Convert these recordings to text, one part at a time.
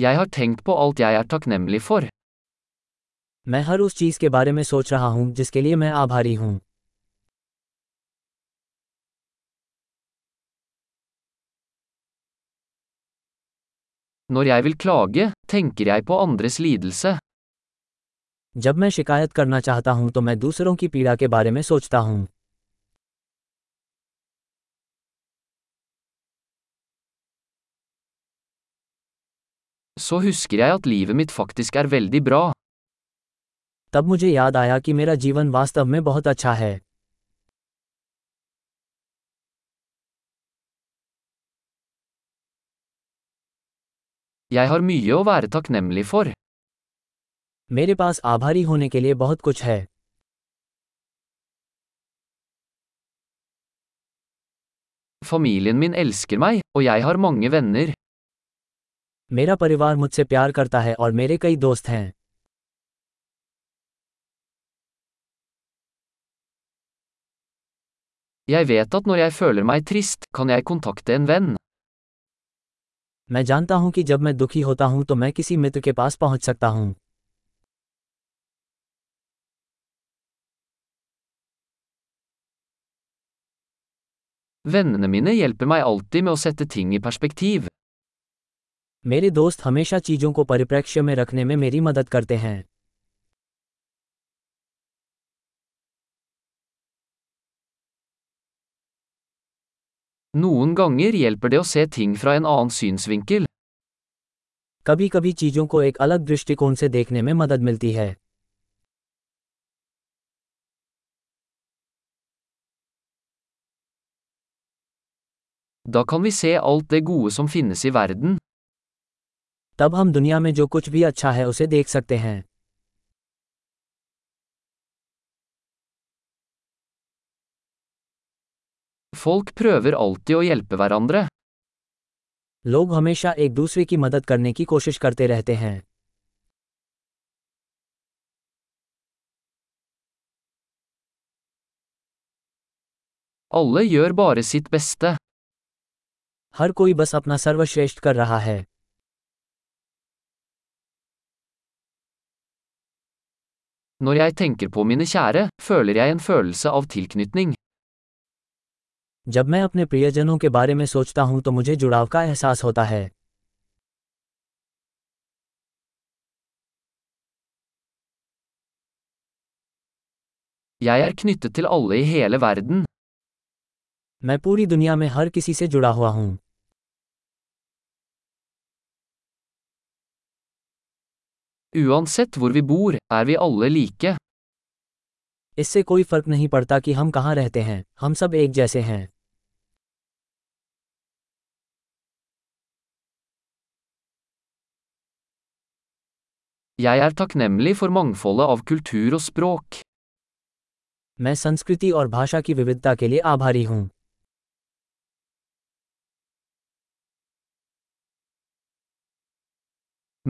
Jeg har tenkt på alt jeg er takknemlig for. मैं हर उस चीज़ के बारे में सोच रहा हूँ जिसके लिए मैं आभारी हूँ Når jeg vil klage, tenker jeg på andres lidelse. जब मैं शिकायत करना चाहता हूँ तो मैं दूसरों की पीड़ा के बारे में सोचता हूँ Så husker jeg at livet mitt faktisk er veldig bra. तब मुझे याद आया कि मेरा जीवन वास्तव में बहुत अच्छा है Jeg har mye å være takknemlig for. मेरे पास आभारी होने के लिए बहुत कुछ है Familien min elsker meg, og jeg har mange venner. मेरा परिवार मुझसे प्यार करता है और मेरे कई दोस्त हैं Jeg vet at når jeg føler meg trist, kan jeg kontakte en venn. मैं जानता हूँ कि जब मैं दुखी होता हूँ तो मैं किसी मित्र के पास पहुँच सकता हूँ Vennene mine hjelper meg alltid med å sette ting i perspektiv. मेरे दोस्त हमेशा चीज़ों को परिप्रेक्ष्य में रखने में मेरी मदद करते हैं Noen ganger hjelper det å se ting fra en annen synsvinkel. कभी कभी चीज़ों को एक अलग दृष्टिकोण से देखने में मदद मिलती है Da kan vi se alt det gode som finnes i verden. तब हम दुनिया में जो कुछ भी अच्छा है उसे देख सकते हैं Folk prøver alltid å hjelpe hverandre. लोग हमेशा एक दूसरे की मदद करने की कोशिश करते रहते हैं Alle gjør bare sitt beste. हर कोई बस अपना सर्वश्रेष्ठ कर रहा है Når jeg tenker på mine kjære, føler jeg en følelse av tilknytning. जब मैं अपने प्रियजनों के बारे में सोचता हूँ तो मुझे जुड़ाव का एहसास होता है Jeg er knyttet til alle i hele verden. मैं पूरी दुनिया में हर किसी से जुड़ा हुआ हूँ Uansett hvor vi bor, er vi alle like. इससे कोई फ़र्क नहीं पड़ता कि हम कहाँ रहते हैं हम सब एक जैसे हैं Jeg er takknemlig for mangfoldet av kultur og språk. मैं संस्कृति और भाषा की विविधता के लिए आभारी हूँ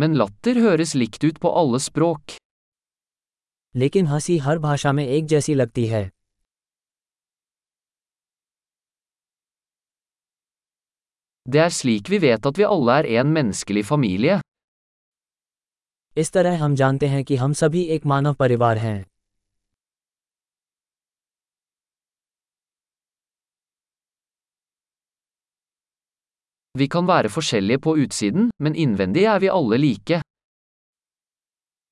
Men latter høres likt ut på alle språk. लेकिन हँसी हर भाषा में एक जैसी लगती है Det er slik vi vet at vi alle er en menneskelig familie. इस तरह हम जानते हैं कि हम सभी एक मानव परिवार हैं Vi kan være forskjellige på utsiden, men innvendig er vi alle like.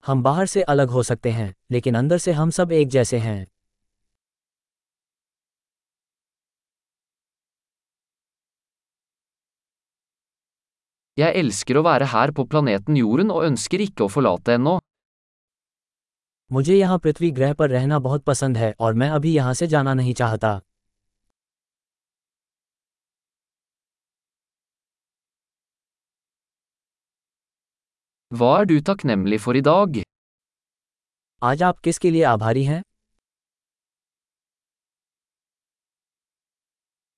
हम बाहर से अलग हो सकते हैं लेकिन अंदर से हम सब एक जैसे हैं Jeg elsker å være her på planeten Jorden og ønsker ikke å forlate ennå. मुझे यहाँ पृथ्वी ग्रह पर रहना बहुत पसंद है और मैं अभी यहाँ से जाना नहीं चाहता Hva er du takknemlig for i dag? आज आप किसके लिए आभारी हैं